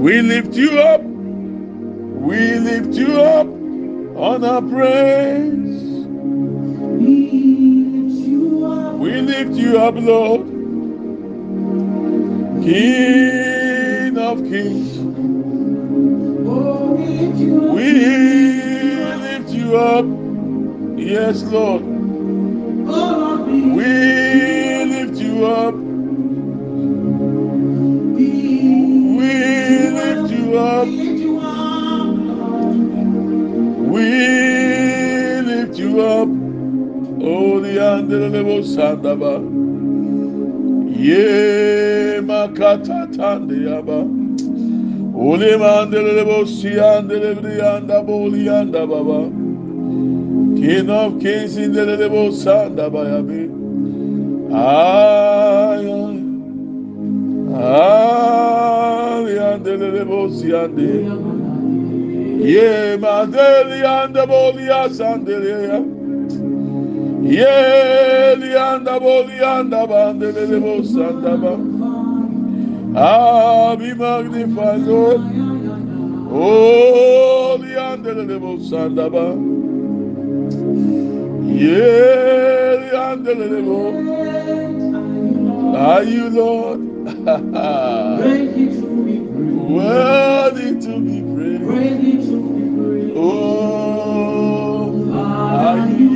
We lift you up. We lift you up on our praise. We lift you up, Lord. King of kings. We lift you up. Yes, Lord. Oh, we lift you up. Up. We lift you up. Oh, the Andelebo Sandaba. Ye Makata Tandiaba. Ole Mandelebo Siandelebri Anda Boli Anda Baba. King of Kings in the Lebo Sandaba Yabi. Ay, ay, yandelele bosi ande. Ye madeli ande bolia sandele ya. Ye lianda bolianda bandelele bosanda ba. Ah, be magnified, Lord. Oh, liandelele bosanda ba. Ye liandelele bo. Are you Lord? Worthy to be praised. Oh, are you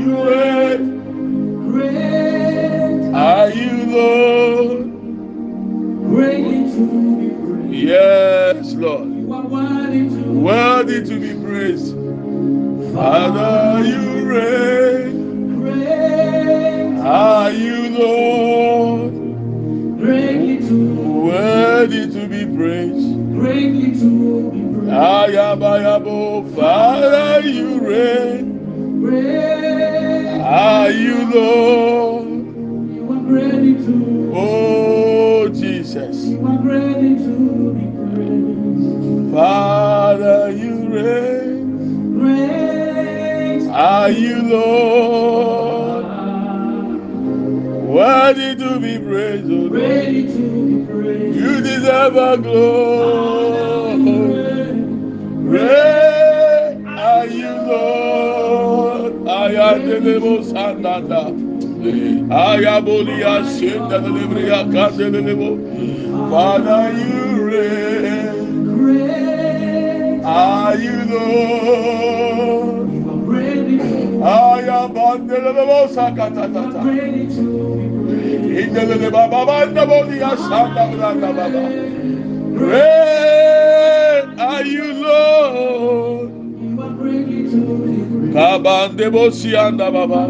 great? Are you Lord? Worthy to be praised. Yes, Lord. Worthy to be praised. Father, you reign. Great. Are you Lord? Ayabayabo, Father, you reign. Are you Lord? You are ready to. Oh Jesus. You are ready to be praised. Father, you reign. Are you Lord? Worthy to be praised, oh Lord. You deserve a glory. Sandanda. Father, you reign. Are you, Lord? I am Bandelebo Sakatata. Indelele Baba Banda Bolia Baba. Great are you, Lord. Kabande Bosianda Baba.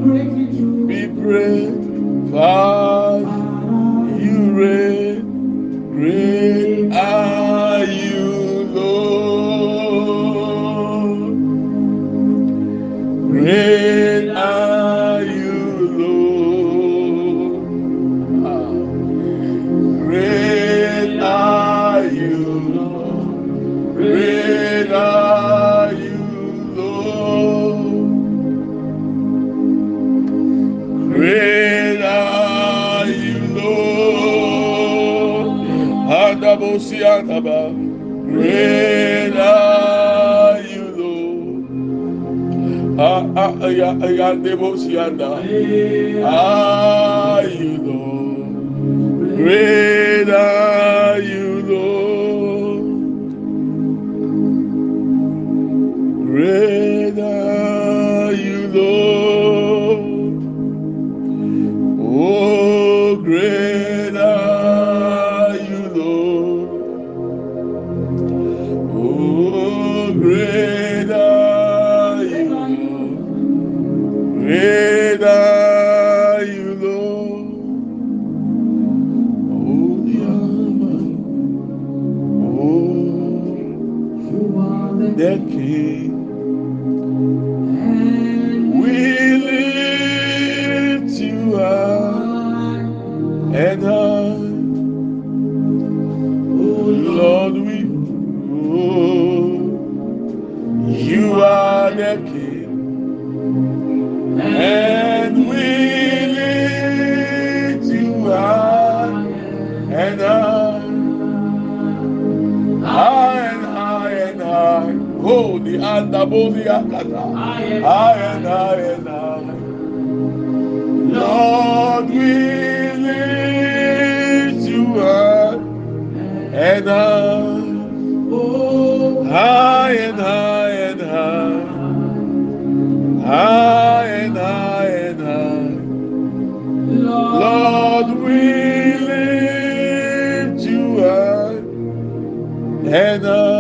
Be praised, Father. You reign. Great are you, Lord. Great are Rena Yimdo Adabosi Adaba. Rena Yimdo Yadebosi Anda. Ah, Ayudo Rena Yimdo I and I and I. Lord, we lift you up and high, high and high and high, high and high and high. Lord, we lift you up and high,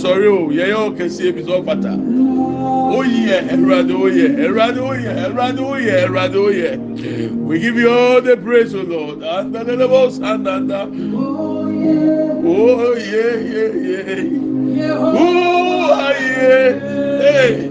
Sọrí o, yẹ ọkẹsí ebi sọ pata. Oyè, Erade, oyè, Erade, oyè, Erade, oyè, Erade, oyè. We give you all the praise, O Lord. And the levels and and Oh, yeah, oh yeah, yeah. Ooh, ah, yeah. Hey,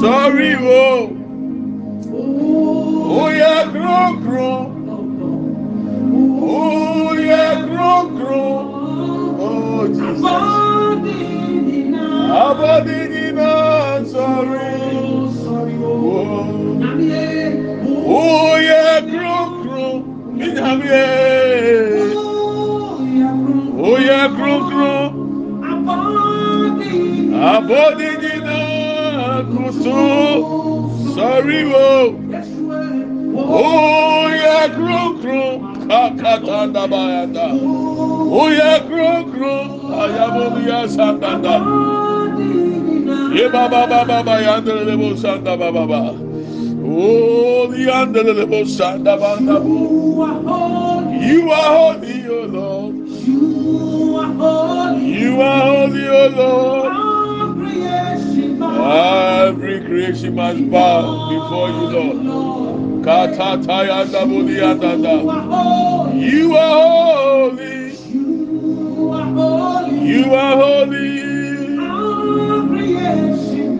sọ́rí wo. Oyè kúrúkúrú oyè kúrúkúrú oh Jesus. Abọ́dínyìnà sọ́rí wo oyè kúrúkúrú ìnyàmí oyè kúrúkúrú abọ́dínyìnà kùsù sọ́rí wo. Oya krokro akata dabayata. Oya krokro ayabobiya sandanda. Ye baba baba ba yandele lebo sanda baba ba. Oh yandele lebo sanda banda bu. You are holy, O Lord. You are holy, O Lord. Every creation must bow before you, Lord. You are holy. You are holy.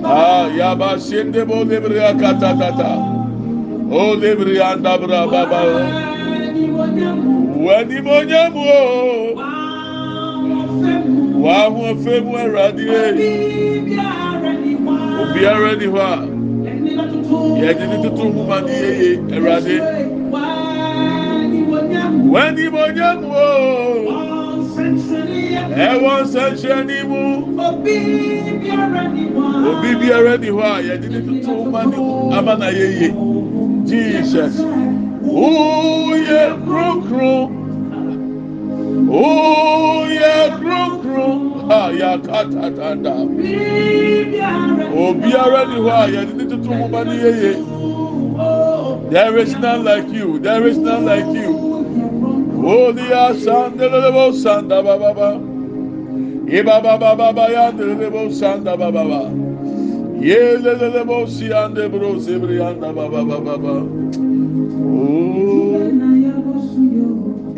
Ah, yaba shende bo lebriya katata. Oh lebriya anda bra baba. Wani mo nyamu o. Wa ho femu awurade. Obiara ni hɔ a yɛde ne tutu mu ma ne yeye awurade w'ani mo nya mu o. Ɛwɔ nsɛnkyerɛnni mu. Obi biara ni hɔ a yɛde ne tutu mu ma ne ama na yeye jesus. Oyɛ kronkron oyɛ yakatatanda obiara ni hɔ a yɛde ne tutu mu ba ne yeye there is none like you there is none like you. Holy asandelelebo sanda bababa ibabababa yandelelebo sanda bababa yelelelebo siande bro zebri yanda babababa ooo oh.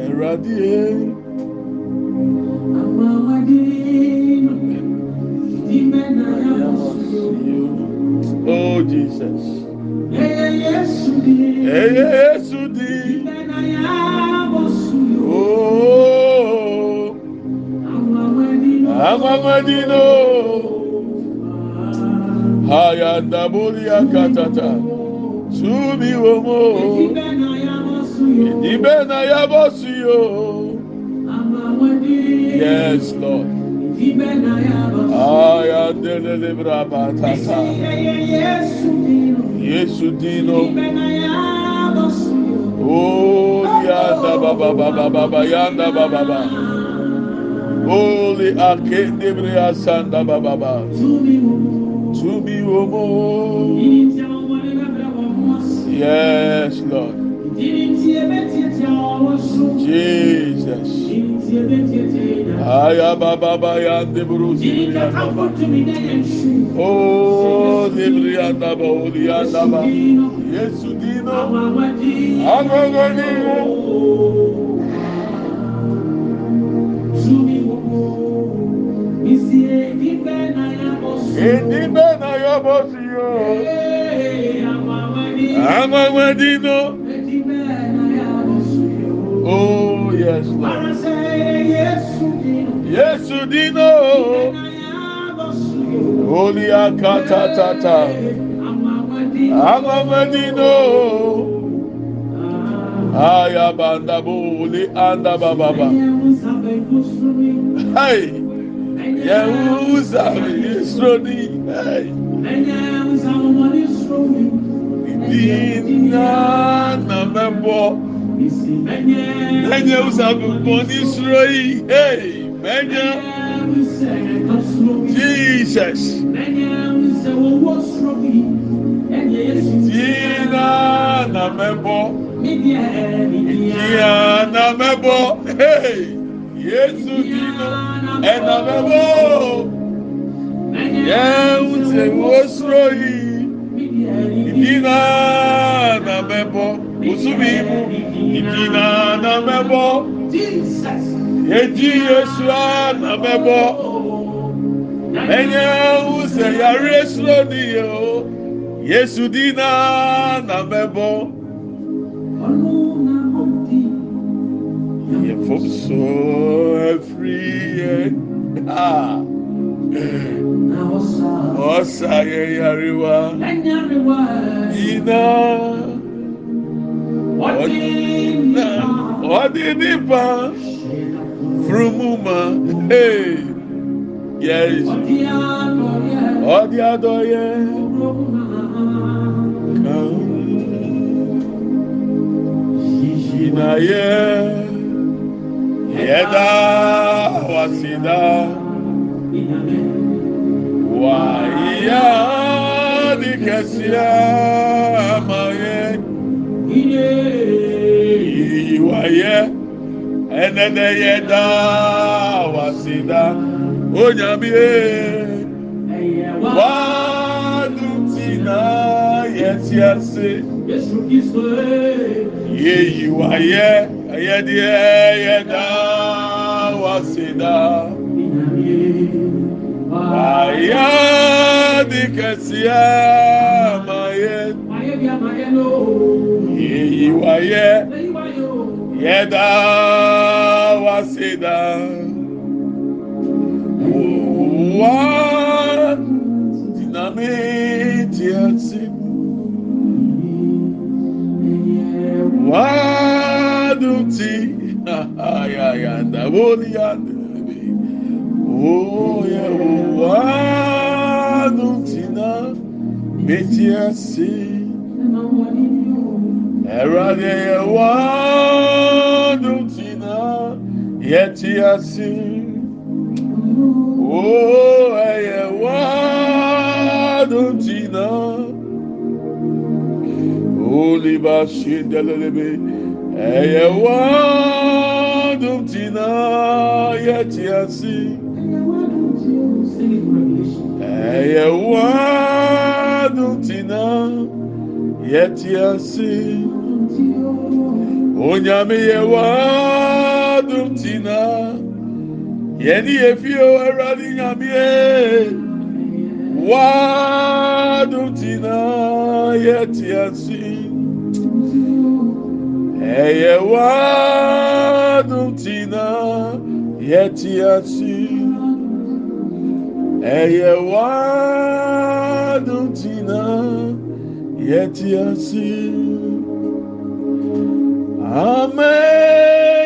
ɛwurade eh. yee. Oh, Jesus. Eye Yesu di. Oh, Amamadino. Hayanda Buria Katata. Sumi Womo. Ibe na Yabosio. Yes, Lord. Ayandele Brabata. Yesu Dino. Oh, yanda baba baba baba yanda baba baba. Holy akende bria sanda baba baba. Tumi omo. Yes, Lord. Jesus. Aya baba baba yande. Oh, librianda ba, olianda ba. Yesu Dino. Agogoni. Edi be na yobosi yo. Amamadino. Oh, yes, Lord. Yesu Dino. Holy akata tata. Amamadino. Aya banda buli anda bababa. Hey. Yehuza Yisroni. Hey. Dina na mebo. Menye usa bubọ ni suro. Hey. Jesus. Tina na mebo. Tina na mebo. Hey, Yesu Tina e na mebo. Yehu te wosro yi. Tina na mebo. Usubi mu. Tina na mebo. Jesus. edi yesu a na bɛbɔ enye wu sɛ yare suro ni yɛ o yesu di na na bɛbɔ yɛ fom so efiri yɛ ha ɔsa yɛ yarewa yina ɔdi nipa. Nípa furumuma. Yes. Ọdí adọ́yẹ. Kan. Ìnáyẹ. Yẹ́dá wàsídá. Wàyíyá ní kẹsíá máa yẹ. Ẹnẹ́dẹ́ ɛnɛnɛ yɛ daa waseda onyamie. Wadu ti na yɛti ase yeyi wayɛ ɛyɛdeɛ yɛ daa waseda ayadi kɛseɛ mayɛ yeyi wayɛ yɛda waseda wa diname tiase waduti. Yandaboliyandelebe oye wadutina metiase ɛwurade yɛ waa. É yɛte ase assim. oo oh, é, é ɛyɛ waado ntina oliba se dɛlɛlɛbe ɛyɛ waado ntina yɛte ase assim. ɛyɛ waado ntina yɛte ase assim. onyame yɛ wa. nti na yɛne yɛfio awurade nyameɛ wadotina yɛtiasi ɛyɛ wadotina yɛtiasi ɛyɛ wadotina yɛtiasi amen.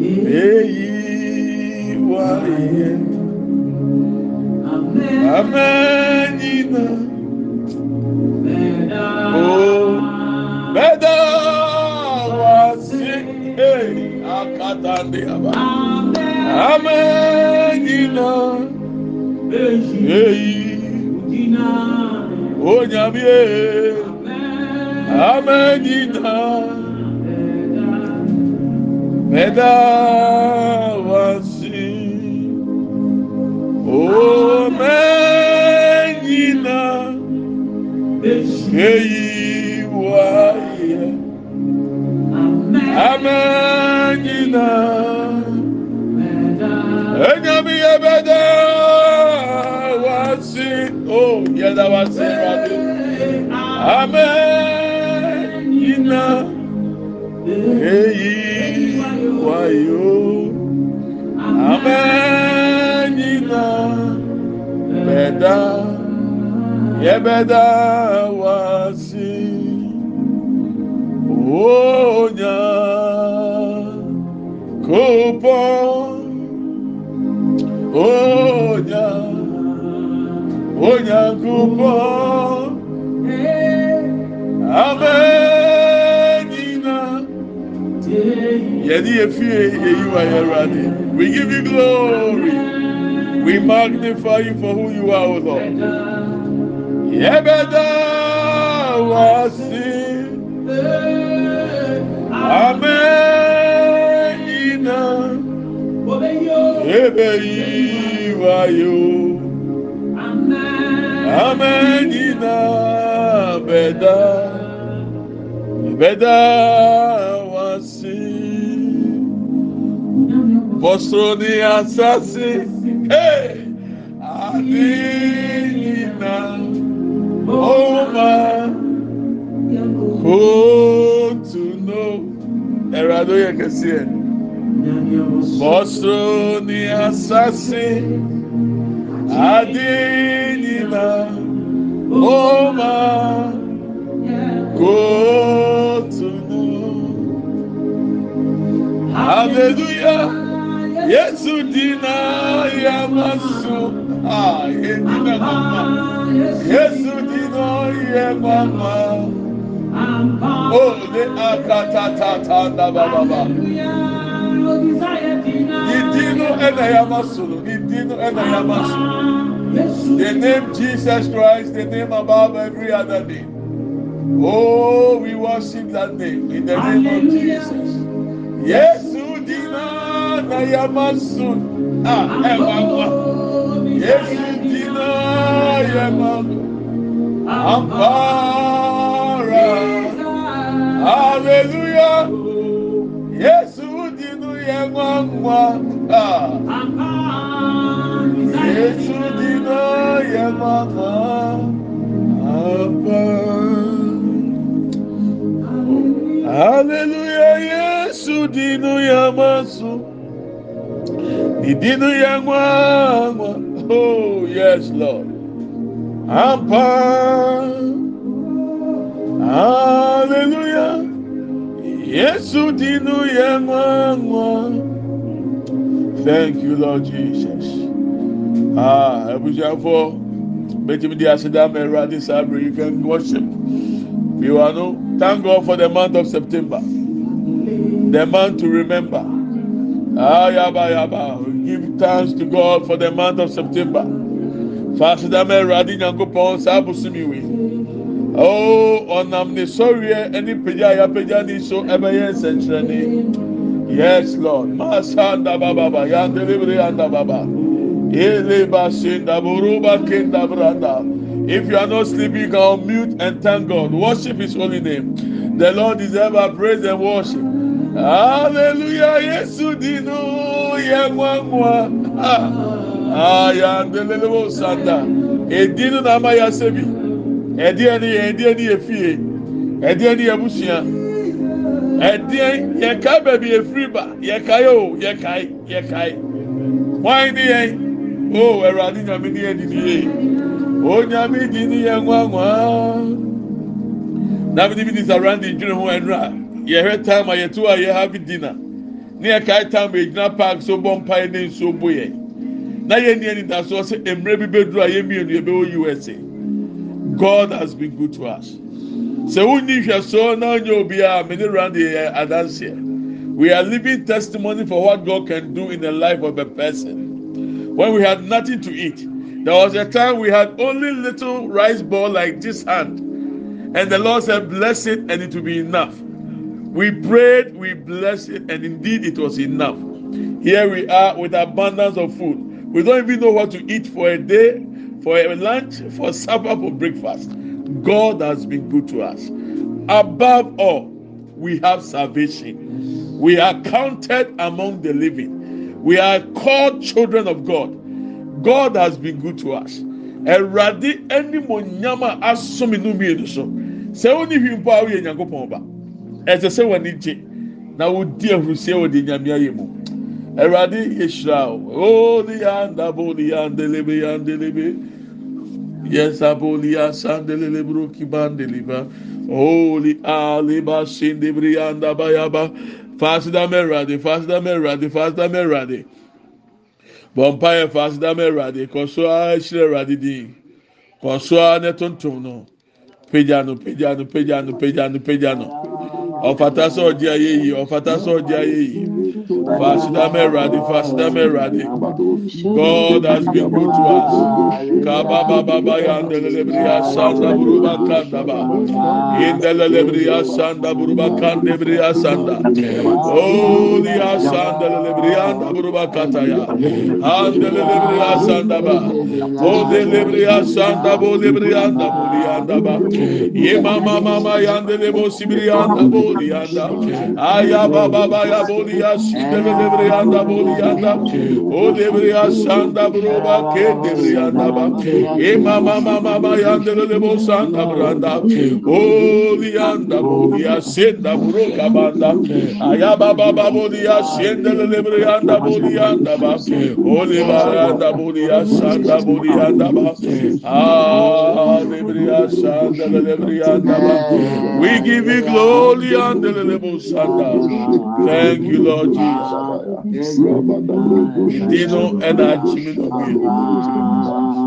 eyi wayɛ amanyina o bɛda wase e akatande aba amanyina eyi o nyamie amanyina. Meda wasi o menina eyi waya amenina enyami ebeda wasi o yeda wasi wadi amen. Bẹda yẹ bẹda wa si. Onya kupon Onya Onya kupon. Amenina Yedi efie yeyi wa yerade We give you glory We magnify you for who you are, O Lord. Yebeda wasi. Amen. Ebeyi wayo. Amen. Beda. Beda wasi. Bosro ni asasi. adinina oma kotuno ẹ̀rọ̀dọ̀ yẹ kẹsí ẹ̀ bọ́sọ̀ ni asase adinina oma kotuno hallelujah. Yesu dina yamasu. Ah, yedina mama. Yesu dina yamama. Oh, the akatatata na baba. Idinu ena yamasu. Idinu ena yamasu. The name Jesus Christ, the name above every other name. Oh, we worship that name in the name of Jesus. Dina na yamasun a ah, ẹwà eh, wa. Yesu dina yẹma ampara. Hallelujah. Yesu dinu yẹma nwa a ah. Yesu dina yẹma nwa ampara. Aleluya Yesu dinu yamasu Idinu yamama. Oh, yes, Lord. Ampa. Hallelujah. Yesu dinu yɛ nwanwa. Thank you, Lord Jesus. Ah, abusuafo, betumi di aseda mɛra di sabiri, you can worship. You are no, thank God for the month of September, the month to remember. Ah, give thanks to God for the month of September. Fasida mɛra di nyankopɔn saa busumi wi. Oh, ɔnam ne sɔreɛ ɛne pagya a yapagya ne so ɛbɛyɛ nsɛnkyerɛnne. Yes, Lord. Masanda baba yandelibre yanda baba. Eleba senda buruba kenda branda. If you are not sleeping, you can unmute and thank God. Worship His holy name. The Lord deserves our praise and worship. Aleluya Yesu dị n'ụya nwa nwa aya ah, ah, ndelelewo sanda. Edinu na ama ya sebi. E ɛdeɛ ni e yɛ ɛdeɛ ni yɛ fie. Ɛdeɛ ni yɛ busua ɛdeɛ yɛ kae baabi efiri ba. Yɛ kae o yɛ kae yɛ kae wɔn ni yɛn o ɛwurade nyame ni yɛ ni ni yɛ o nyame di ni yɛ nwa nwa na mi ni bi di sa randy dwere ho ɛnura. Yɛhwɛ time a yɛto a yɛ have dinner. Ne yɛkae time a yɛgyina park so bɔ mpae ne nsuo bo yɛn na yɛn ni yɛn ni da so ɔsɛ mmerɛ bi bɛ duro a yɛn mmienu yɛbɛwɔ usa god has been good to us. sɛ wonni hwɛsoɔ na onye obiara mene randi yɛ adanseɛ we are living testimony for what God can do in the life of a person. When we had nothing to eat there was a time we had only little rice ball like this hand. And the Lord said bless it and it will be enough we prayed we blessed it and indeed it was enough here we are with abundance of food we don't even know what to eat for a day for a lunch for supper for breakfast God has been good to us. Above all, we have salvation. We are counted among the living. We are called children of God. God has been good to us. ɛsɛ sɛ w'ani gye na wodi ahurusie wɔ di nyame ayɛ mu awurade yɛhyira wo holy and aboli and delebe yes aboli asandelele broki bandeliba holy aliba sindibri and abayaba. Fasida mɛwurade fasida mɛwurade fasida mɛwurade bɔmpaeɛ fasida mɛwurade kɔsoa ahyerɛ awurade din kɔsoa ne tontom no pagya no pediano pediano pediano no. Ọ̀fàtà sọ̀ di ayé yìí, ọ̀fàtà sọ̀ ayé yìí. Fasidame Radi, Fasidame Radi. God has been good to us. Kababa Baba Yandelebria Sanda Buruba Kandaba. Indelebria Sanda Buruba Kandebria Sanda. Oh, the Asanda Lebrianda Buruba Kataya. Andelebria Sanda Ba. Oh, the Lebria Sanda Bo Lebrianda Bulianda Ba. Yema Mama Yandelebo Sibrianda Bolianda. Ayaba Baba Yabolia Sibra. Ah. We give you glory lebo sanda. Thank you Lord Jesus.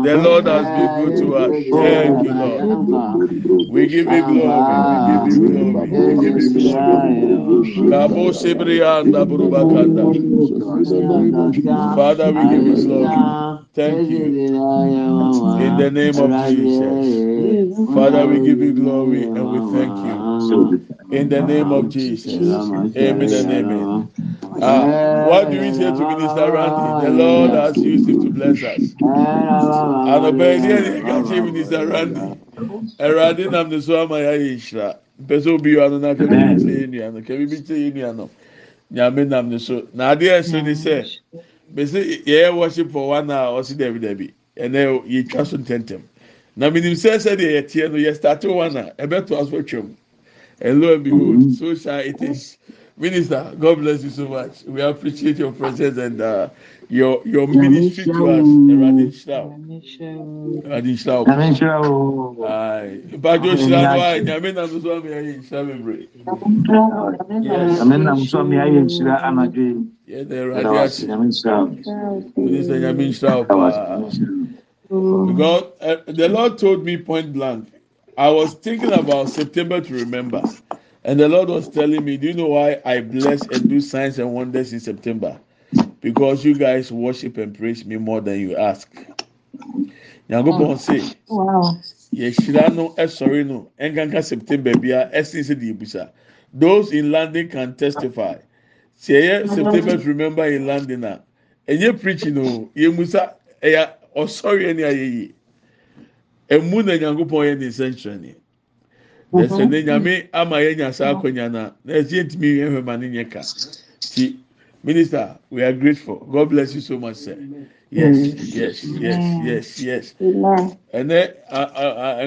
The Lord has been good to us. Thank you, Lord. We give you glory. We give you glory. We give you glory. Kabo Sibrianda Burubakanda. Father, we give you glory. Thank you. In the name of Jesus. Father, we give you glory and we thank you. In the name of Jesus. Amen and amen. Uh, what do we say to Minister ah, Randy? The Lord has used him to bless us. And obeyed you can say Minister Randy. Eradi nam ne so ama ya yishra. Mpese obi yo ano na kebe bi tse enu ano. Kebe bi tse enu ano. Nyame nam ne so. Na ade ɛso ne sɛ. Mpese yɛyɛ worship for one hour ɔsi dɛbi dɛbi. Ɛnɛ yɛtwa so ntɛntɛm. Na minim sɛ sɛ deɛ yɛteɛ no yɛ start one hour. Ɛbɛto aso twam. And lo and behold, mm-hmm. so shall it is. Minister, God bless you so much. We appreciate your presence and uh, your your ministry to us. Eradi Nhyira wo. Eradi Nhyira wo. Nyame nhyira wo. Aye. Ìbàdàn òṣìṣẹ́ àná wa nyàmé nà nso àmì ayé nhyira bebree. Nyame nam so a me ayɛ nhyira anadwo yi. Yẹ dẹ Ɛda Eradi wo ase. ase. Nyame nhyira wo. Minister nyàmé nhyira wo Ɛda wo ase. paa. Nyame nhyira wo. Because uh, the Lord told me point blank, I was thinking about September to remember. And the Lord was telling me, Do you know why I bless and do signs and wonders in September? Because you guys worship and praise me more than you ask. Nyankopɔn mm. say, Wow. yɛhyira no ɛsɔre no ɛnkanka September bia ɛsin sɛ deɛ ebusa. Those in London can testify. Sɛ ɛyɛ mm. September to remember in London a, ɛnyɛ preaching o, yɛmusa ɛyɛ ɔsɔre ɛni ayɛ yie. Emu na Nyankopɔn yɛ ne. Yɛsɛ ne nyame ama yɛ nya saa akonnwa na na ɛsɛ ntumi yɛn hwɛ ma ne nyɛ ka. Ti minister we are grateful. God bless you so much sir. Yes yes yes yes yes. Amen. ɛnɛ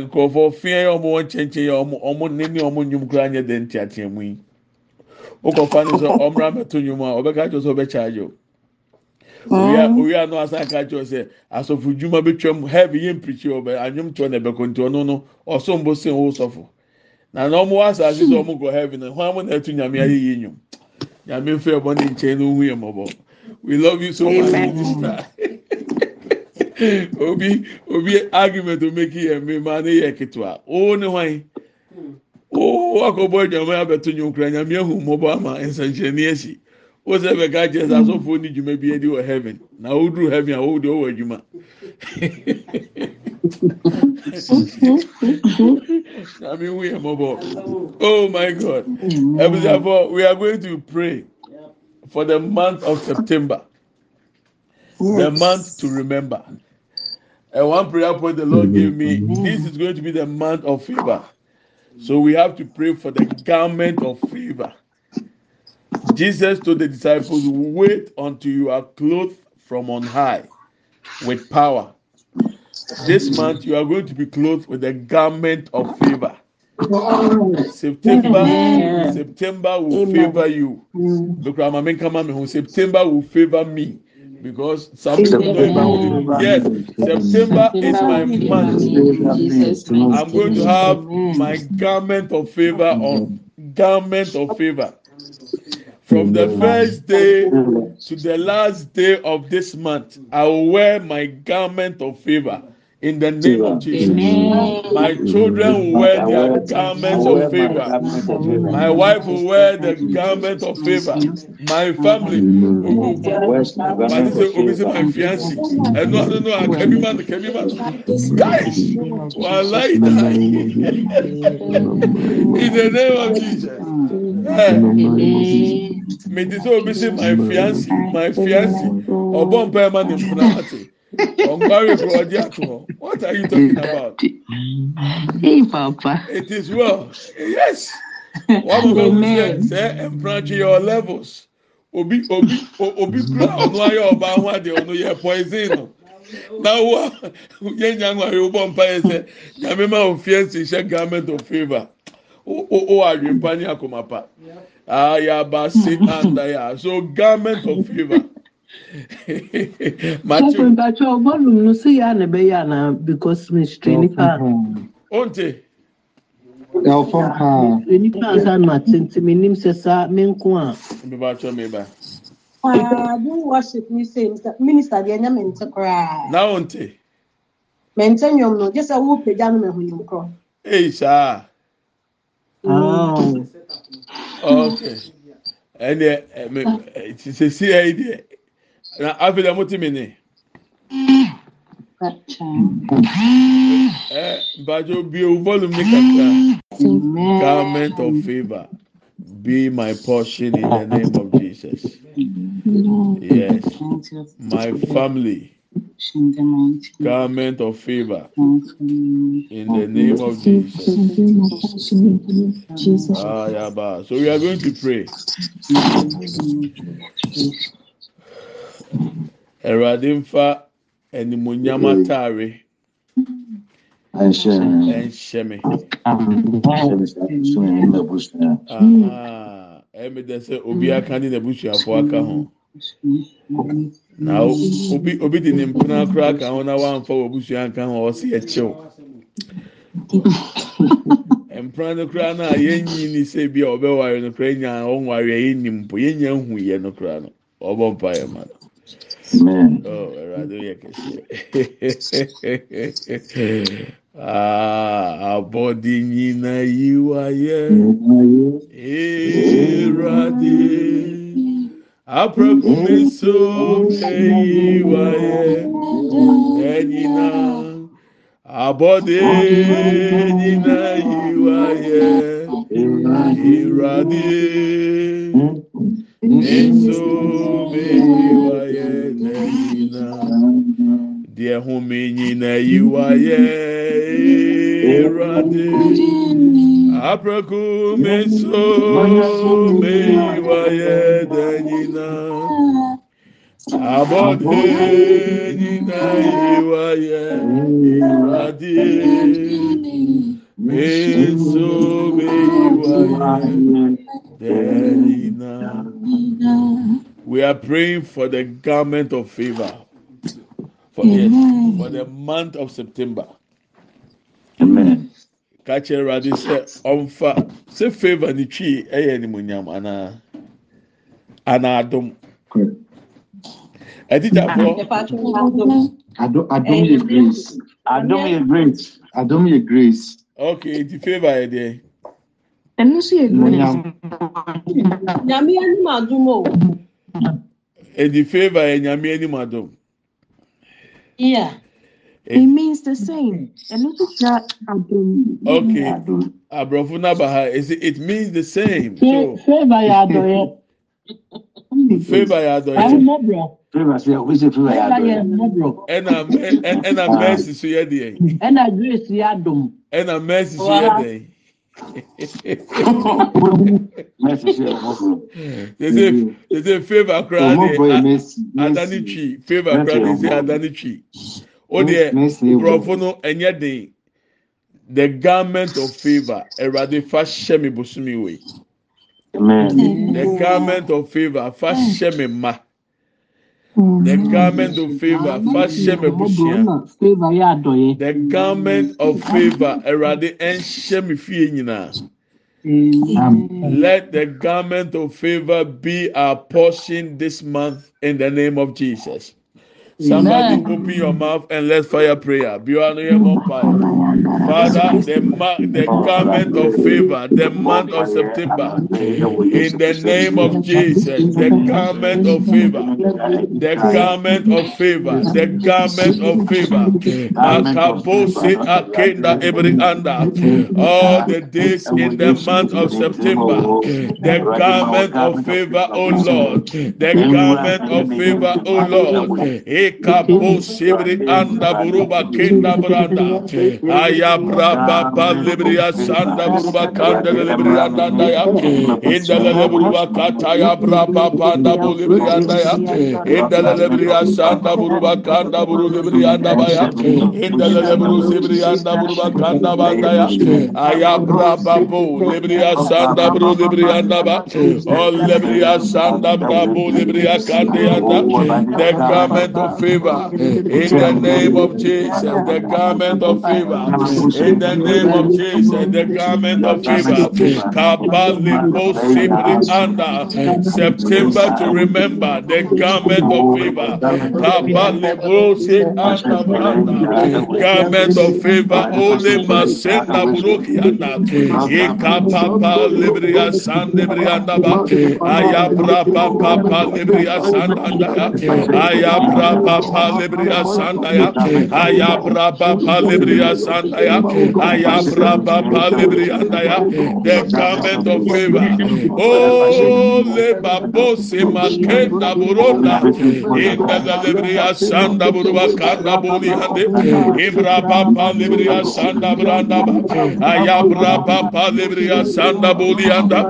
nkurɔfoɔ fia yɛ ɔmo wɔ nkyɛnkyɛn yɛ ɔmo ɔmo ne ne ɔmo nnwom koraa nyɛ dɛ nteatea mu yi wokɔfa ne sɛ ɔmra mɛto nnwom a ɔbɛka kyerɛ sɛ ɔbɛkya agye o owia owia no asan ka kyerɛ sɛ asɔfo dwuma betwa mu hɛbi yɛ mpirikyi ɔbɛ anwom toɔ na ɛbɛkɔ nti ɔno no ɔso mbo sen sɔfo na na ọmụ asase sọ ọmụ gọ heaven na hwa mụ na-etu nyame ayé yi enyom nyame mfe ọbọ ne nkyɛn na ohu yɛ mɔbɔ we love you so much sister obi obi argument omeki yɛ mmemme ne yɛ ketewa oo ne hwan oo akɔbɔ edwuma abɛto nyonkura nyame ehu mɔbɔ ama nsɛnkyerɛni esi. Wosɛ bɛka kyerɛ sɛ asɔfoɔ ne dwuma bi edi wɔ heaven. Na oduru heaven a wɔwɔ de ɔwɔ edwuma. Adwuma mean, we are mɔbɔ oh my god ebusuafo we are going to pray for the month of september the month to remember. And one prayer point the Lord gave me mm-hmm. this is going to be the month of favor. So we have to pray for the garment of favor. Jesus told the disciples, Wait until you are clothed from on high with power. This month you are going to be clothed with a garment of favor. September, Amen. September will Amen. favor you. Look, I'm a come on, September will favor me because some people don't even believe. Yes, September is my month. I'm going to have my garment of favor on garment of favor. From the first day to the last day of this month, I will wear my garment of favor in the name of Jesus. My children will wear their garments of favor. My wife will wear the garment of favor. My family will Mani sɛ obi sɛ my fiance ɛnu anu nu a kɛmi ma kɛmi ma guys walayi da in the name of Jesus. Ɛ mi ti sɛ obi sɛ my fiance my fiance ɔbɔ mpa ɛma ne mpuna ate kuro ɔdi what are you talking about? Hey, Papa. it is well. Yes. Mọ̀ bẹ́ẹ̀ wù sẹ́ sẹ́ mpranchi your levels. Obi obi obi ọ̀nù ayé ọba ahọ́ adé ọ̀nù yẹ poison no na wo yẹ nya ńwá yẹ ọbọ mpa yẹ sẹ nyàmé ma o fiẹ́nsì iṣẹ́ garment of favour o o o àdwimpa ní akomapa ayaba ah, se andaya so garment of favour matthew Mpatwa ọgbọnum no si ya na ẹbẹyẹ ana because mystery nipa onte Ɛwɔfam paa. nipa ansa na tete mi nim sẹ sa mi nko a. mbeba atwa mi ba Ah, do worship me say minister deɛ nyɛ mente koraa. na onte Mente nnwom no, gye sɛ wopagya no mahu nnwom korɔ. eyi saa. Ah, Okay. ɛnɛ sisi ɛyi deɛ na afei dɛ mo ti mi ni ɛ mpatsɔ bi o volume ni kakra. Garment of favour be my portion in the name of Jesus. Yes. My family. Garment of favour in the name of Jesus. Ah yaba so we are going to pray ɛwurade nfa ɛnimonyam ataare. Ɛnhyɛ. me. Ɛmi dɛ sɛ obi aka ne n'abusuafo aka ho. Na obi obi de ne mpena koraa aka ho na wamfa wɔ abusua aka ho ɔsi ɛkyɛw mpena no koraa na yɛnyi ni sɛ bi a ɔbɛware no koraa nya ɔnware a yɛnni mpo yɛnya hu yɛ no koraa no ɔbɔ mpa yɛ ma no. Amen. Oh, kɛseɛ. Ah, abɔde nyina yi wa yɛ. Awurade. Aprɛkume so eyi wa yɛ. Ɛnyina. Abɔde nyina yi wa yɛ. Awurade. Nso meyi wa yɛ n'anyina. Deɛ home nyina yi wa yɛ Awurade. Aprɛku me nso meyi wa yɛ n'anyina. Abɔde nyina yi wa yɛ Awurade. Me meyi are praying for the garment of favor. For, yes, for the month of September. Amen. Kakyɛ Awurade sɛ ɔmfa sɛ favor ne eh, twi ɛyɛ animonyam anaa anaa adom. Ɛdidjafoɔ Yɛpaatwo mu adom. Adom adom eh, yɛ grace. Adom yɛ grace. Adom yɛ grace. okay nti favor eh, yɛ deɛ. ɛno nso yɛ grace Nyam. Nyame anim adom o. edi favor yɛ nyame anim adom. Yeah. It, it means the same. Ẹnu ti ja adum. Okay. Aborɔfo n'aba ha esi it means the same. So, favor yɛ adɔyɛ. Favor yɛ adɔyɛ. Ayi. Favor sɛ o sɛ favor yɛ adɔyɛ. Ɛna mɛ ɛna mɛsi so yɛ deɛ. Ɛna grace yɛ adum. Ɛna mɛsi so yɛ deɛ. ɛsɛ favor koraa de adane twi favor koraa de sɛ adane twi. Oh, o deɛ nkurɔfo no ɛnyɛ den the garment of favor awurade fa hyɛ mi bosomi wei the garment of favor fa hyɛ mi ma. The garment of favor fa hyɛ mi Ahomɔborɔ busua. na favor yɛ adɔyɛ. The garment of favor Awurade ɛnhyɛ mi fie nyinaa. Amen. Let the garment of favor be our portion this month in the name of Jesus. Somebody Amen. open your mouth and let's fire prayer. Biwanu yɛ mɔ mpae. Father, the, ma- the garment of favor, the month of September, in the name of Jesus, the garment of favor, the garment of favor, the garment of favor. Makabose akenda every under all the days in the month of September, the garment of favor, O Lord, the garment of favor, O Lord. Ekabo Sibri Anda Buruba Kinda Branda Ayabra Baba Libria Sanda Buruba Kanda Libria Nanda Ya Inda Libria Kataya Braba Panda Bulibria Nanda Ya Inda Libria Sanda Buruba Kanda Buru Libria Nanda Ya Inda Libru Sibria Nanda Buruba Kanda Banda Ya Ayabra Babu Libria Sanda Buru Libria Nanda Ba O Libria Sanda Babu Libria Kanda Yanda The Government of favor in the name of Jesus, the garment of favor in the name of Jesus, the garment of favor. Kabalibo Sibri Anda. September to remember the garment of favor. Kabalibo Se Anda Branda. Garment of favor. Ole Masenda Buruki Anda. Eka Papa Libria Sandebrianda Ba. Ayabra Papa Libria Sandanda. Ayabra braba lebria santa ya aya braba lebria santa ya aya braba lebria santa ya the garment of favor. Oh leba bose makenda buronda. Inda lebria santa buruba kana boli hande. Ibra baba lebria santa branda aya braba lebria santa boli anda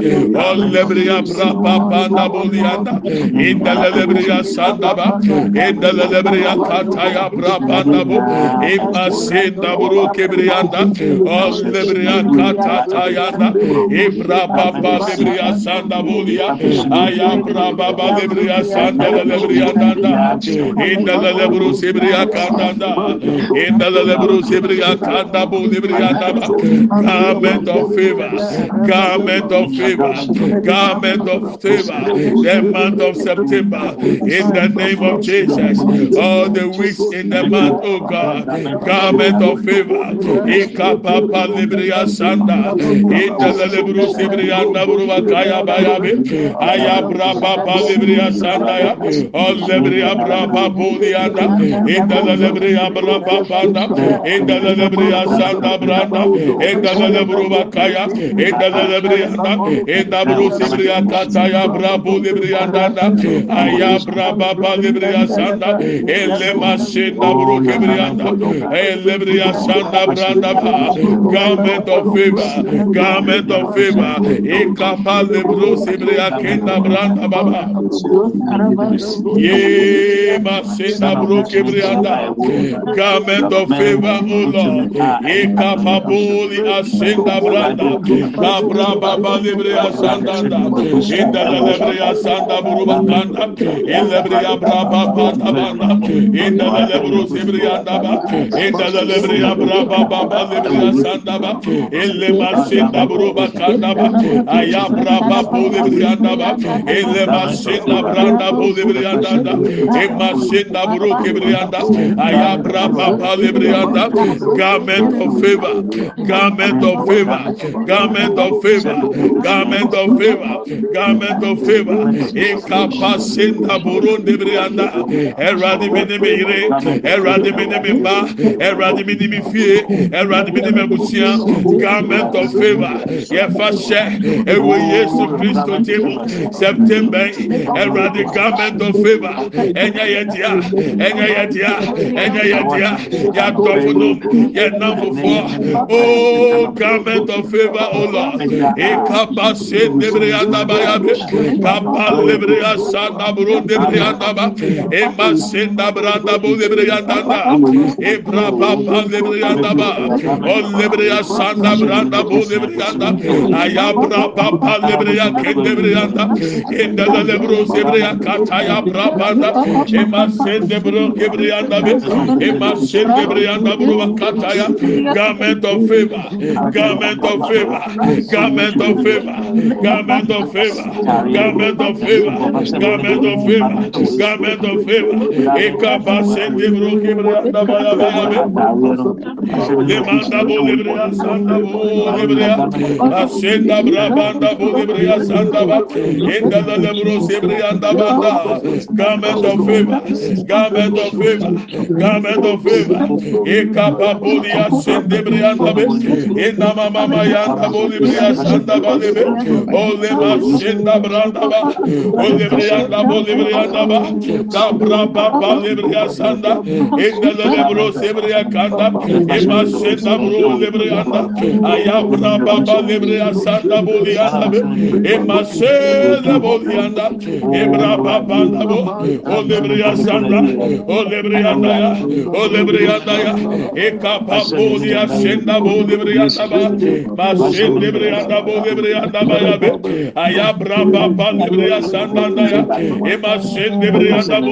all lebria braba banda boli anda inda lebria santa ba. Inda the lebriya kataya brabanda bu imasinda buru kebriyanda o lebriya katata yanda ibrababa lebriya sanda buliya aya brababa lebriya sanda lebriya danda inda lebru sebriya kandanda inda lebru sebriya kanda bu lebriya danda garment of favor garment of favor garment of favor. The month of September in the name of Jesus all the weeks in the month, oh God, garment of favor, Ikapapa Libria Sanda, Intelebru Sibria Nabruva Kaya Bayabi, Ayabra Papa Libria Sanda, all Libria Brapa Budianda, Intelebria Brapa Panda, Intelebria Sanda Branda, Intelebruva Kaya, Intelebria, Intabru Sibria Kataya Brabu Libria Danda, Ayabra Papa Libria Sanda, ele masenda brokebrianda elebria sanda branda ba garment of favor. Garment of favor. Ikapa lebro sebria kenda branda baba. Ye masenda brokebrianda garment of favor o lord. Ikapa boli asenda branda. Kabra baba lebria sanda da inda lebria sanda buruba kanda. Elebria braba baba yanda inda la lebro sebri yanda ba inda la lebri yabra ba ba ba lebri yanda ba elle ma senda bro ba kanda ba ayabra ba bo lebri yanda ba elle ma senda branda bo lebri yanda da e ma senda bro kebri yanda. Ayabra ba ba lebri yanda. Garment of favor. Garment of favor. Garment of favor. Garment of favor. Garment of favor. E kapasenda bro lebri yanda. ɛwurade mi ni mi yere. Ɛwurade mi ni mi ba. Ɛwurade mi ni mi fie. Ɛwurade mi ni mi abusua garment of favour yɛfa hyɛ ɛwɔ yesu kristo ti mu. September. Ɛwurade garment of favour ɛnyɛ yɛ dia ɛnyɛ yɛ dia ɛnyɛ yɛ dia yàtɔ̀fo no. Yɛ nàfofo o oh, garment of favour o oh lord. Ekapa se nebere yadaba yabe kapa nebere yasa naburo nebere yadaba ema. Senda branda bo lebre yandanda. Ebra baba lebre yandaba. O lebre ya sanda branda bo lebre yanda. Ayabra baba lebre ya kendebre yanda. Enda da lebro lebre ya kata ya brabanda. Ema sende bro kebre yanda be. Ema sende bre yanda bro kata ya. Garment of favor. Garment of favor. Garment of favor. Garment of favor. Garment of favor. Garment of favor. Garment of favor. Eka basende bro kebra da baya bebe. Le manda bo lebre ya sanda bo lebre ya. Asenda bra banda bo lebre ya sanda ba. Enda da le bro sebre ya da banda. Garment of favor. Garment of favor. Garment of favor. Eka babo li ya sende bre ya da be. Enda mama ma ya da bo lebre ya sanda ba lebe. O le ma senda bra da ba. O lebre ya da bo lebre ya da ba. Da bra ba bam lebriya sanda enda la lebro sebriya kanda eba senda bro lebriya anda aya baba lebriya sanda boli anda ema senda boli anda e, baba anda bo o lebriya sanda o lebriya anda ya o lebriya anda ya. Eka boli ya. Senda boli lebriya saba ba senda lebriya anda bo lebriya anda baba lebriya sanda anda ya. Ema senda lebriya anda bo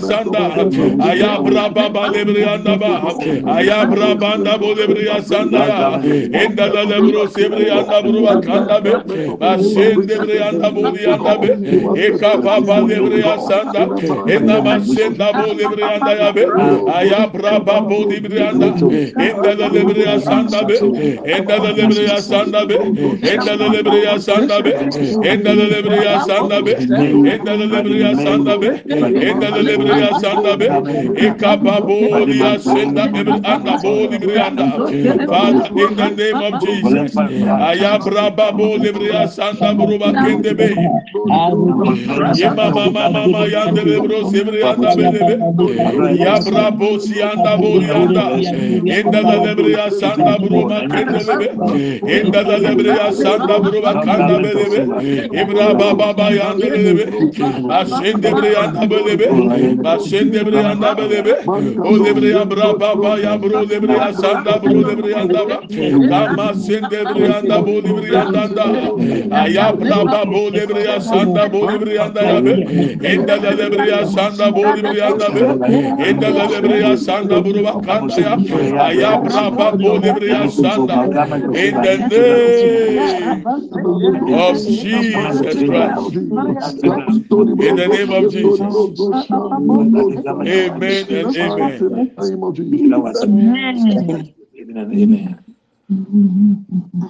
sanda ayabra baba lebriyanda ba ayabra banda bo lebriyasanda enda da lebro sebriyanda bro kanda be basen lebriyanda bo yanda be eka baba lebriyasanda enda basen da bo lebriyanda ya be ayabra babo lebriyanda enda da lebriyasanda be enda da lebriyasanda be enda da lebriyasanda be enda da lebriyasanda be enda da lebriyasanda be enda da lebriyasanda be Briya Santa Be, Ekapa Bolia Senda Bebe Anda Boli Brianda. Father, in the name of Jesus, Ayabra Babo Libriya Santa Buruba Kende Be, Yema Mama Mama Yande Bebro Sibrianda Bebe, Yabra Bosi Anda Boli Anda, Enda Lebriya Santa Buruba Kende Bebe, Enda Lebriya Santa Buruba Kanda Bebe, Ibra e Baba Yande Bebe, Ascende Brianda Bebe, Maşen debre yanda bedebe. O debre ya bra ba ba ya bro ya sanda bro debre yanda ba. Da maşen debre yanda bo debre da. Aya bra ba ya sanda bo debre yanda ya be. Enda da ya sanda bo debre yanda be. Enda da ya sanda bro ba kanda ya. Aya ya sanda. In the name of Jesus Christ. In the name of Jesus. Amen and amen.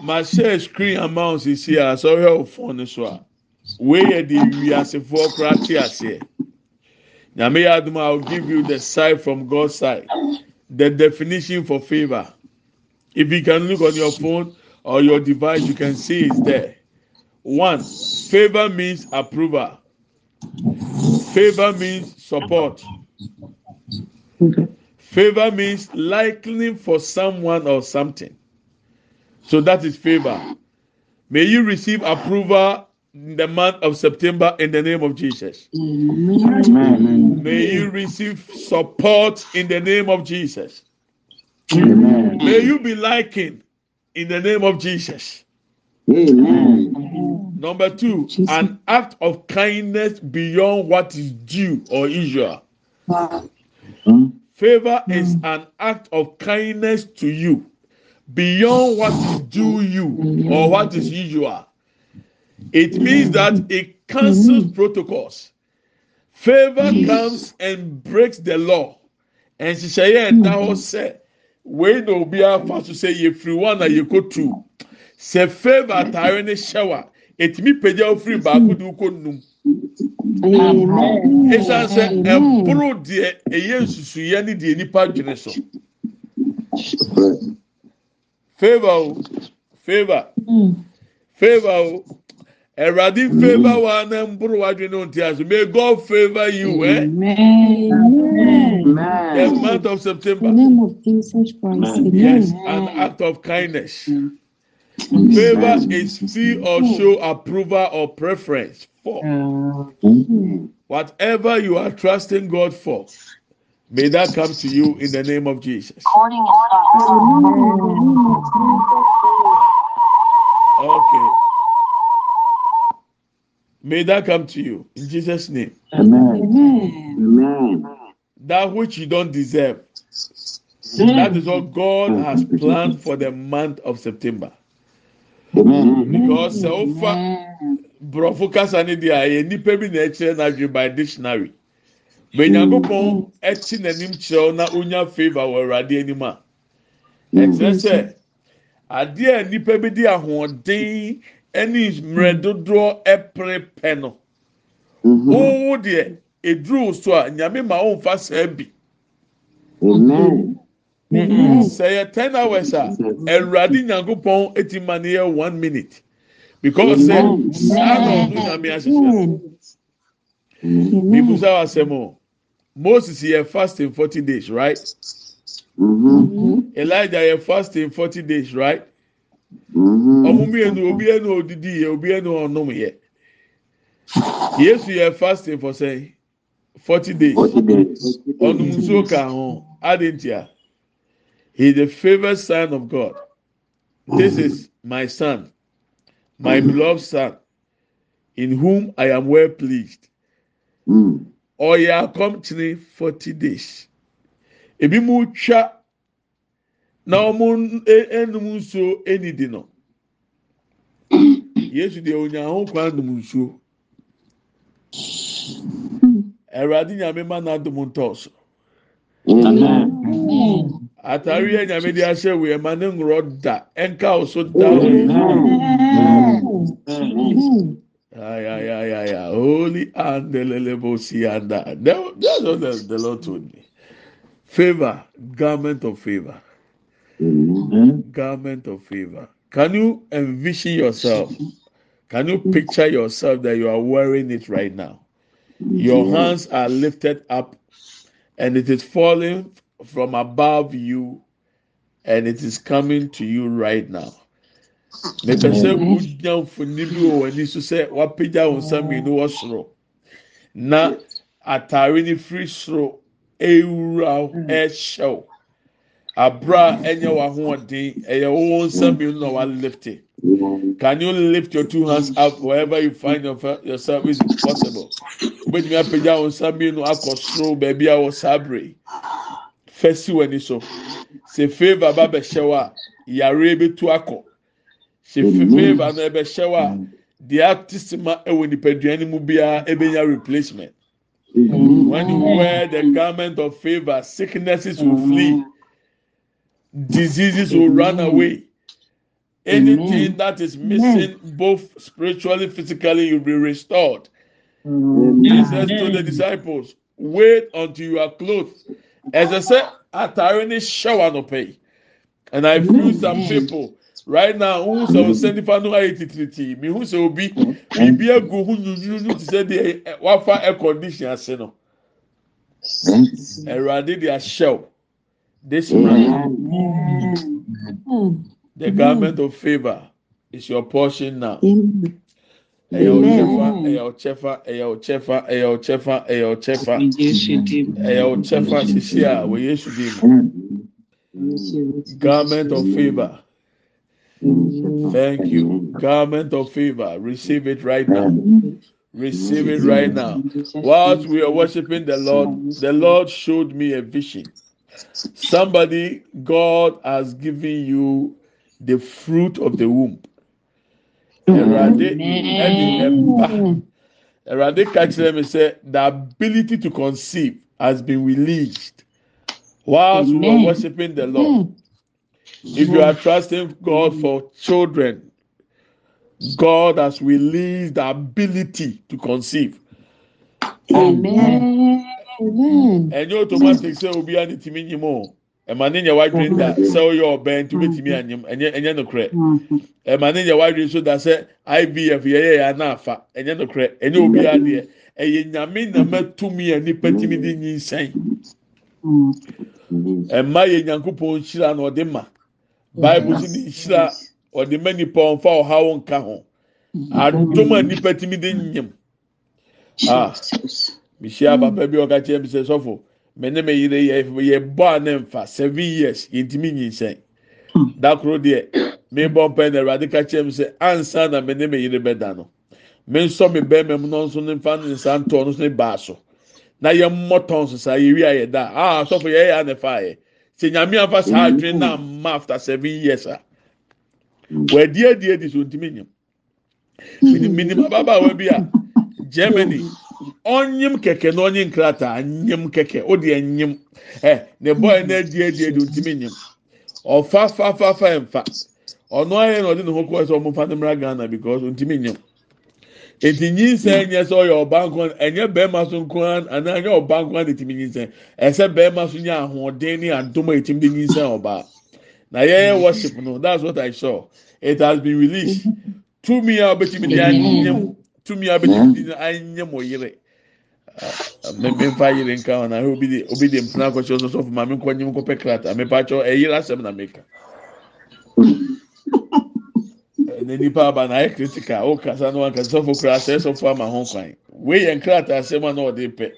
My share screen amount is here. So help phone this one. Where the wiasefoɔ kora te aseɛ. Nyame yɛ adum I will give you the side from God's side. The definition for favor. If you can look on your phone or your device, you can see it's there. One, favor means approval. Favor means support. Favor means liking for someone or something. So that is favor. May you receive approval in the month of September in the name of Jesus. Amen. May you receive support in the name of Jesus. Amen. May you be liking in the name of Jesus. Amen. Number two, an act of kindness beyond what is due or usual. Hmm? Favor hmm. is an act of kindness to you beyond what is due you or what is usual. It means that it cancels hmm. protocols. Favor comes and breaks the law. And she say, yeah, now say, na obi afa so sɛ yɛfiri one a yɛkɔ two sɛ favour ataare ne hyɛw ɛtumi pagya wofiri baakode wokɔnum ɛsiane sɛ ɛboro eh, deɛ ɛyɛ nsusuiɛ ne deɛ nipa dwene so. Fava o. Fava fava o. Awurade fava wo a na mboro w'adwene wo ntia so may god favor you eh? The month of september. Yes an act of kindness. Amen. Favor is feel or show approval or preference for whatever you are trusting God for. May that come to you in the name of Jesus. Okay. May that come to you in Jesus' name. Amen. Amen. That which you don't deserve. That is what God has planned for the month of September. Because so far, borɔfo kasa ne deɛ ɛyɛ nipa bi na ɛkyerɛ n'adwene by dictionary. Benyankopɔn ɛkyi n'anim kyerɛw na onya favour wɔ awurade anim a. Ɛkyerɛ sɛ adeɛ a nipa bi de ahoɔden ɛne mmerɛ dodoɔ ɛpere pɛ no wowo deɛ eduru so a nyame ma ɔnfa saa bi. Amen. Sɛ yɛ ten hours a awurade nyankopɔn eti ma ne yɛ one minute because sɛ saa na ɔno nyame ahyehyɛ. Bibusa asɛm o. Moses yɛ fasting forty days right? Elijah yɛ fasting forty days right? Ɔmo mmienu obi ɛna odidi yɛ obi ɛna ɔnom yɛ. Yesu yɛ fasting for sɛn forty days. Forty days. Ɔnom nsuo ka ho adentia. He is the favourite son of God. This is my son, my beloved son, in whom I am well pleased. Mm. ɔyɛ akɔmkyene forty days ebi mu twa na wɔn enum nsuo enidi no yesu deɛ onya ho kwan num nsuo ɛwurade nyame ma na adum ntɔɔso Amen. Atare yɛ nyame de ahyɛ wo yɛ ma ne ngorɔ da ɛnka wo so da wo yi Amen. Ay, ay, ay, ay, ay. Holy and the lelebosi and that. That- That's what the, the Lord told me. Favor, garment of favor, Amen. garment of favor. Can you envision yourself? Can you picture yourself that you are wearing it right now? Your hands are lifted up and it is falling from above you and it is coming to you right now. mepɛ sɛ wonya mfoni bi wɔ w'ani so sɛ wapagya wo nsa mmienu wɔ soro na ataare no firi soro ewura wo ɛhyɛ wo abira a ɛnyɛ w'ahoɔden ɛyɛ wo nsa mmienu na walifte can you lift your two hands up wherever you find your, yourself is possible? Wobɛtumi apagya wo nsa mmienu akɔ soro baabi a wɔ saa abere yi fɛsi w'ani so. Sɛ favour ba bɛhyɛ wo a yare bɛtu akɔ. Sɛ favour no ɛbɛhyɛ wo a deɛ ate ma ɛwɔ nipadua no mu biara ɛbɛnya replacement. When you wear the garment of favour sicknesses will flee. Diseases will run away. Anything that is missing both spiritually physically will be restored. Jesus told the disciples wait until you are clothed as i said atare ne hyɛ wa no pay and i feel some people. Right now who sɛ o sɛ nipa no ayɛ titiriti mi hu sɛ obi? Biribi egu hu nyunyunyu ti sɛ deɛ wafa air condition ase no. Ɛwurade de ahyɛw this morning the garment of favour is your portion now. Ɛyɛ ɔkyɛfa ɛyɛ ɔkyɛfa ɛyɛ ɔkyɛfa ɛyɛ ɔkyɛfa ɛyɛ ɔkyɛfa ɛyɛ ɔkyɛfa sisi a wɔ yesu di mu garment of favour thank you. Garment of favour receive it right now. Receive it right now. Whilst we are worshiping the lord the lord showed me a vision. Somebody god has given you the fruit of the womb. Erade, Erade catch them said the ability to conceive has been released whilst Amen. we are worshiping the Lord. Hmm. If you are trusting God for children, God has released the ability to conceive. Amen. Amen. Ẹ̀yin automatically, ṣe obi be ní tìmí yìí. Ɛma ne nyɛ wadwene da sɛ ɔyɛ ɔbɛn nti obetumi anyim ɛnyɛ ɛnyɛ nokorɛ. Ɛma ne nyɛ wadwene so da sɛ IVF yɛyɛ yɛ anafa ɛnyɛ nokorɛ ɛnyɛ obiara deɛ ɛyɛ nyame na mɛtumi a nipa timi de nyinsɛn. Ɛma yɛ nyankopɔn nhyira na ɔde ma. Bible si ne nhyira ɔde ma nipa ɔnfa ɔhaw nka ho. Adom a nipa timi de nyim. Ah. mehyia papa bi ɔka kyerɛ mi sɛ sɔfo me ne me yere yɛ yɛ bɔ a nfa seven years yɛntumi nyinsɛn dakoro deɛ me bɔ mpɛ na awurade ka kyerɛ mi sɛ ansa na me ne me yere bɛda no me nsɔ me bɛrima mu na nso ne nfa nsa ntɔ no so ne so. Na yɛ mmɔ tɔn so saa yɛwi a yɛ da. Ah sɔfo yɛ yɛ anɛ fa yɛ. Sɛ nyame afa saa adwene na ama after seven years a wɔadi adi adi so ntumi nyim minim ababaawa bi a germany ɔnyim kɛkɛ na ɔnye nkrataa nyim kɛkɛ o deɛ nyim ɛ ne bɔyɛ na adi adi adi ntumi nyim. Ɔfa fa fa fa nfa ɔno ayɛ na ɔde ne ho kɔ sɛ ɔmo fa ne mra ghana because ntumi nyim. Eti nyinsɛn nyɛ sɛ ɔyɛ ɔbaa ɛnyɛ bɛrima so nko anaa ɛnyɛ ɔbaa nko na etimi nyinsɛn ɛsɛ bɛrima so nyɛ ahoɔden ne adom a etimi de nyinsɛn ɔbaa na yɛyɛ worship no that's what i saw. It has been released. Tumi a ɔbɛtumi de anyim. Tumi a ɔbɛtumi de anyim ɔyere mmemfa yere. Nka ho na ahɛ obi de obi de mpena akɔhyɛ ɔsɔsɔ fún maame nkɔ nyim nkɔpɛ krataa mepa kyɛw ɛyere asɛm na meka. Na nipa aba na ayɛ critical o kasa na wanka sɔfo kura asɛ sɔfo ama ho kwan. Wei yɛ nkrataa asɛm a na ɔde pɛ.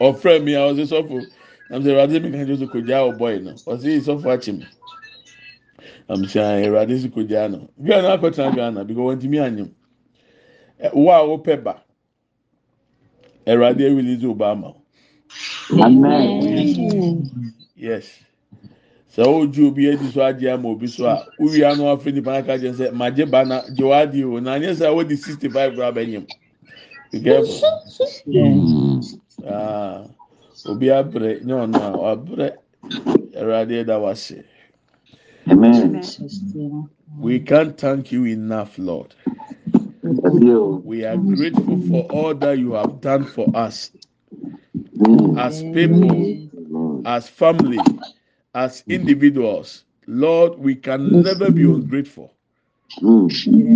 Ɔfrɛ mi a ɔsɛ sɔfo nam sɛ ɛwurade mi ka kyerɛ sɛ kogya ɔbɔ yi no ɔsɛ sɔfo akyi mi nam sɛ ɛwurade si kogya no. Ghana akɔtena ghana because wɔn ti mi anyim wo a wopɛ ba ɛwurade ewili zi ɔba ama wo. Amen. yes sɛ ɔgye obi adi so agye ama obi so a wowia no afei nipa n'aka kyerɛ sɛ magye ba na gye wadi o na anyɛ sɛ wɔde sixty five kora bɛnyam be careful aa obi abrɛ nye ɔno a wabrɛ ɛwurade ɛda wase Amen. we can't thank you enough lord Yo. We are grateful for all that you have done for us Mm. as people, as family, as individuals. Lord, we can never be ungrateful. Mm.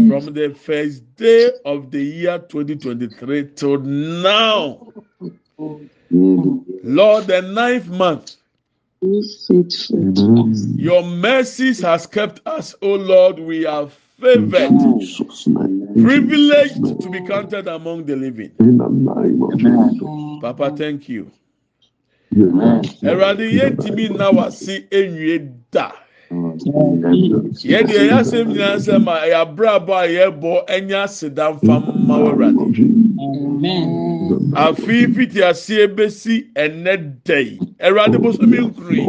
From the first day of the year 2023 till now, Mm. Lord, the ninth month, Mm. your mercies has kept us, oh Lord. We are favored, Jesus' name. privileged to be counted among the living. Papa, thank you. Ẹ̀rọ̀dì yẹn ti mi wá sí ẹ̀yìn da. Yẹ́n di ẹ̀yà sẹ́m ní ẹ̀sẹ̀ ma ẹ̀yà abúlábọ̀ ayẹ́ bọ̀ ẹ̀yà sìdánfà mma wẹ̀rọ̀dì. Àfi fìtì àṣìyẹ bẹ́sí ẹ̀nẹ́ dẹ̀ yìí. Ẹ̀rọ̀dì bó sọ́mi nkùnrin.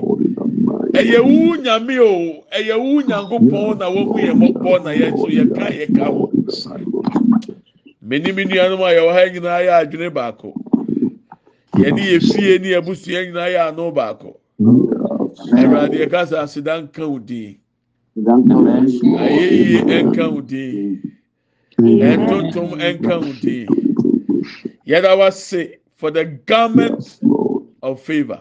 ɛyɛ wu nyame o. Ɛyɛ wu nyankopɔn na wɔmu yɛ mɔbɔ na yɛso yɛka yɛka ho. Menim nnuanom a yɛwɔ ha nyinaa yɛ adwene baako. Yɛne yɛfie ne yɛabusua nyinaa yɛ ano baako. Awurade yɛka sɛ aseda nka wo din. Ayɛyie nka wo din. Ɛntontom nka wo din. Yɛda wase for the garment of favor.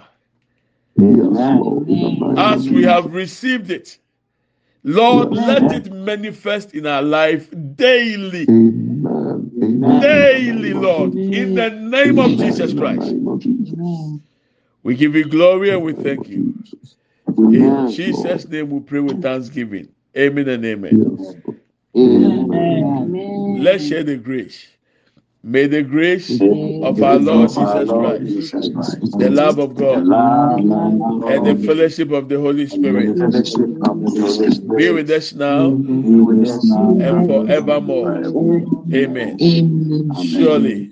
Yes, Lord. in the name as we have received it. Lord, let it manifest in our life daily. Amen. Amen. Daily, Lord, in the name of Jesus Christ. In the name of Jesus. We give you glory and we thank you. In Jesus' name we pray with thanksgiving. Amen and amen. Amen. Let's share the grace. May the grace of our Lord Jesus Christ, the love of God, and the fellowship of the Holy Spirit be with us now and forevermore. Amen. Surely,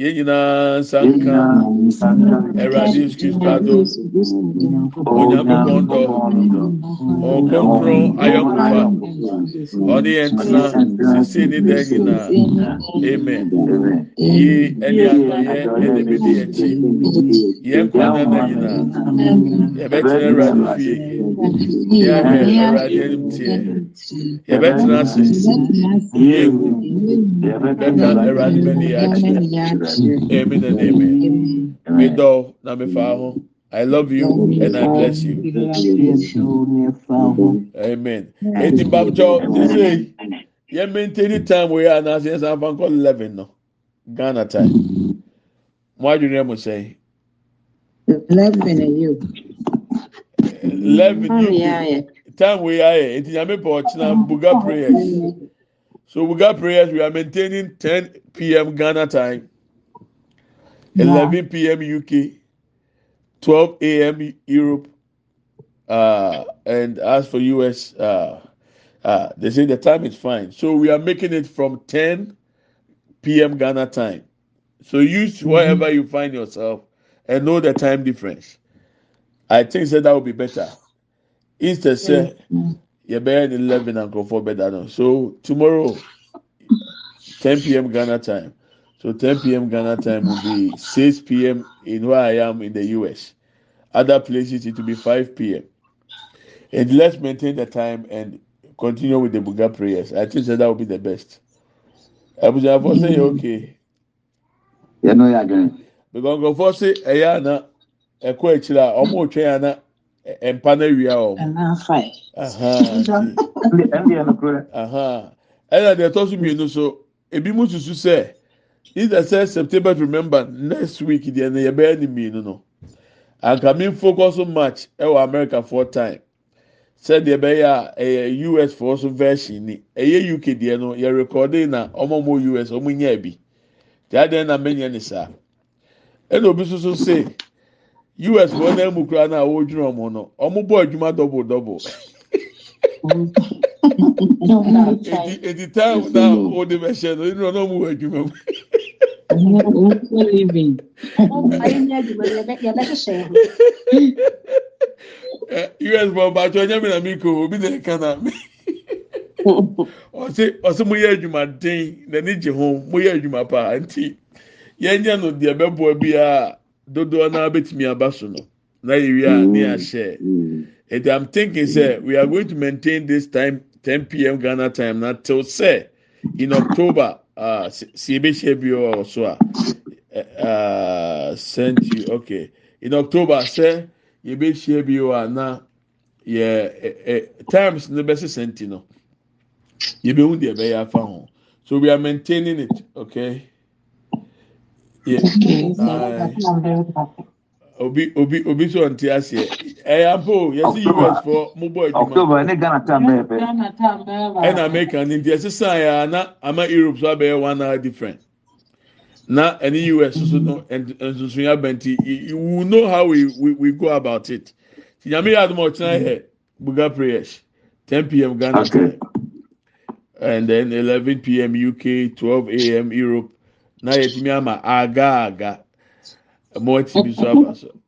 yɛn nyinaa nsa nka Awurade Yesu Kristo adum, Onyankopɔn dɔ, Ɔkɔnkɔn ayɔnkofa, ɔne yɛn tena sisi ne dan nyinaa. Amen. Yi ɛne adɔyɛ ɛna ebedi akyi. Yɛn kwan nana nyinaa, yɛbɛtena Awurade fie, yɛahwɛ Awurade anim teɛ, yɛbɛtena ase, yɛngu, bɛka Awurade bɛni yɛ akyi. Amen and amen. Me dɔ na me fa ho. I love you and I bless you. Amen. Eti bamjọ tise yẹ maintain time wey yẹ anase yẹ san fan call eleven no Ghana time. Mo adwene mu sẹ eleven UK time wey yẹ ayẹ eti nyame pọ ọkyina buga prayers. So buga prayers we are maintaining ten pm Ghana time, eleven pm UK, twelve am Europe. Uh, and as for US, uh, uh, they say the time is fine. So we are making it from 10 p.m. Ghana time. So use wherever you find yourself and know the time difference. I think that that would be better. Instead, say, you're better than 11 and go for better. So tomorrow, 10 p.m. Ghana time. So 10 p.m. Ghana time will be 6 p.m. in where I am in the US. Other places it will be 5 p.m. And let's maintain the time and continue with the Buga prayers. I think that, that would be the best. Abuja say okay. yɛn no yɛ adwene Because nkurɔfoɔ sɛ ɛyɛ ana ɛkɔ akyire a ɔmo retwɛn ana ɛ- mpa no awia wɔn. Aha, ɛndeɛ no korɛ aha. Ɛna deɛ ɛtɔ so mmienu so ebi mu susu sɛ either sɛ September to remember next week deɛ no yɛbɛyɛ ne mmienu no. Anka mi focus much ɛwɔ America for time. Sɛdeɛ ɛbɛyɛ a ɛyɛ US for so version ni ɛyɛ UK deɛ no yɛ recording na ɔmo mo US ɔmo nya bi. Tí a deɛ na mɛnyɛ ne saa. Ɛna obi nso so say US wɔn nan mu kura na wɔredwira ɔmo no ɔmo bɔ adwuma double double. Eti time na ɔde bɛhyɛ no ɛnu ɔno ɔmo wɔ adwuma mu. living. ayé ní adwuma no yɛbɛ yɛbɛhyehyɛ ho us bɔ mpatsɔ ɔnyɛ mi na mi ko obi na ɛka na mi ɔsi ɔsi mo yɛ adwumaden n'ani gye ho mo yɛ adwuma paa nti yɛn nyɛ no deɛ bɛboa bi a dodoɔ naa bɛtumi aba so no na yɛ wi a ne ahyɛ and i'm thinking say we are going to maintain this time 10 pm ghana time not till say in october. Uh, si si ebehyia bi wɔ so a uh, send you okay. In october sɛ yɛbɛhyia bi wɔ a na yɛ ɛ ɛ times ne bɛsɛ sɛnti no. Yɛbɛhu deɛ ɛbɛyɛ afa ho. So we are maintaining it okay? Yeah uh, obi obi obi so aseɛ ɛyɛ ampo yɛsi us fɔ mo bɔ adwuma October ne Ghana time bɛyɛ pɛ. Ghana time bɛyɛ ɛna baako. america ne nti ɛsisan yɛ ana uh, ama europe so abɛyɛ one hour different. Na ɛne us so no ɛn- nsonsonya bɛ nti you you know how we we we go about it. Ti nyame yɛ adum a ɔkyerɛ yɛ buga prayers. ten pm ghana Okay. time. And then eleven pm uk twelve am europe. Na yɛtumi ama aga aga. Ɛmɔ ti bi so aba so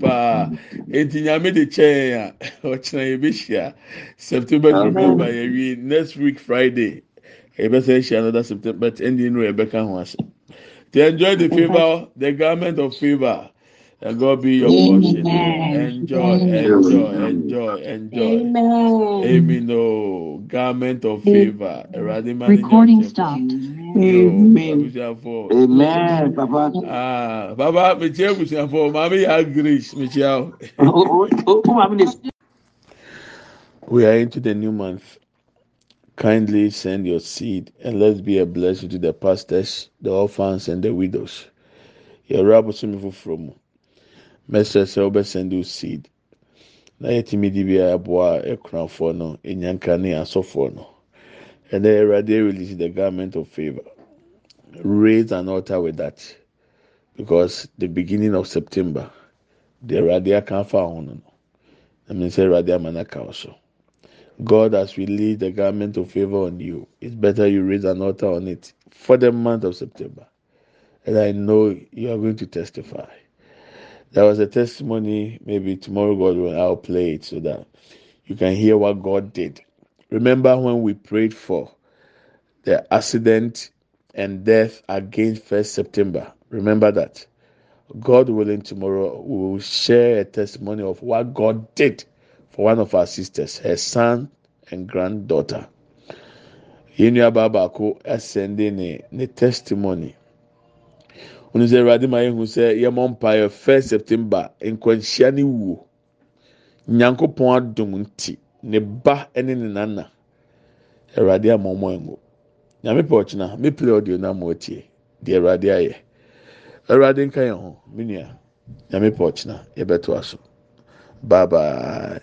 paa. Eti nyàmí de kyɛn a ɔkyerɛ yɛ bɛ hyia. September to November yɛ wi next week Friday. Yɛ bɛ sɛ hyia another September but ending no yɛ bɛ ka ho ase. To enjoy the favour, the garment of favour. And God be your portion. Enjoy, enjoy, enjoy, enjoy. amen Amen. Oh, garment of favor. Recording stopped. Yo, Amen. Amen, Papa. Ah, baba, me kyia abusuafo. Maame yɛ grace, me kyia o. I'm in this. We are into the new month. Kindly send your seed and let's be a blessing to the pastors, the orphans, and the widows. Yɛwura abosom foforɔ mu. Mɛsrɛ sɛ wobɛsend your seed. Na yɛtumi di bi a ɛboa akunafoɔ no, enyanka ne asɔfoɔ no. And then Awurade release the garment of favor. Raise an altar with that. Because the beginning of September, the ho no no. I mean, say Awurade ama no aka wo. God has released the garment of favor on you. It's better you raise an altar on it for the month of September. And I know you are going to testify. There was a testimony, maybe tomorrow God will I'll play it so that you can hear what God did. Remember when we prayed for the accident and death against first September? Remember that. God willing, tomorrow we will share a testimony of what God did for one of our sisters, her son and granddaughter. Yẹn nua baa baako ɛsɛnde ne testimony. Onu sɛ Awurade ma ehu sɛ yɛmɔ mpaeɛ first September nkwanhyia ne wuo. Nyankopɔn nti ne ba ɛne ne nana. Awurade ama ɔmo ɛngo. Nyame pɛ ɔkyena me play audio na mo tie deɛ Awurade ayɛ. Awurade nka yɛn ho me nua. Nyame pɛ ɔkyena yɛbɛto aso. Bye bye.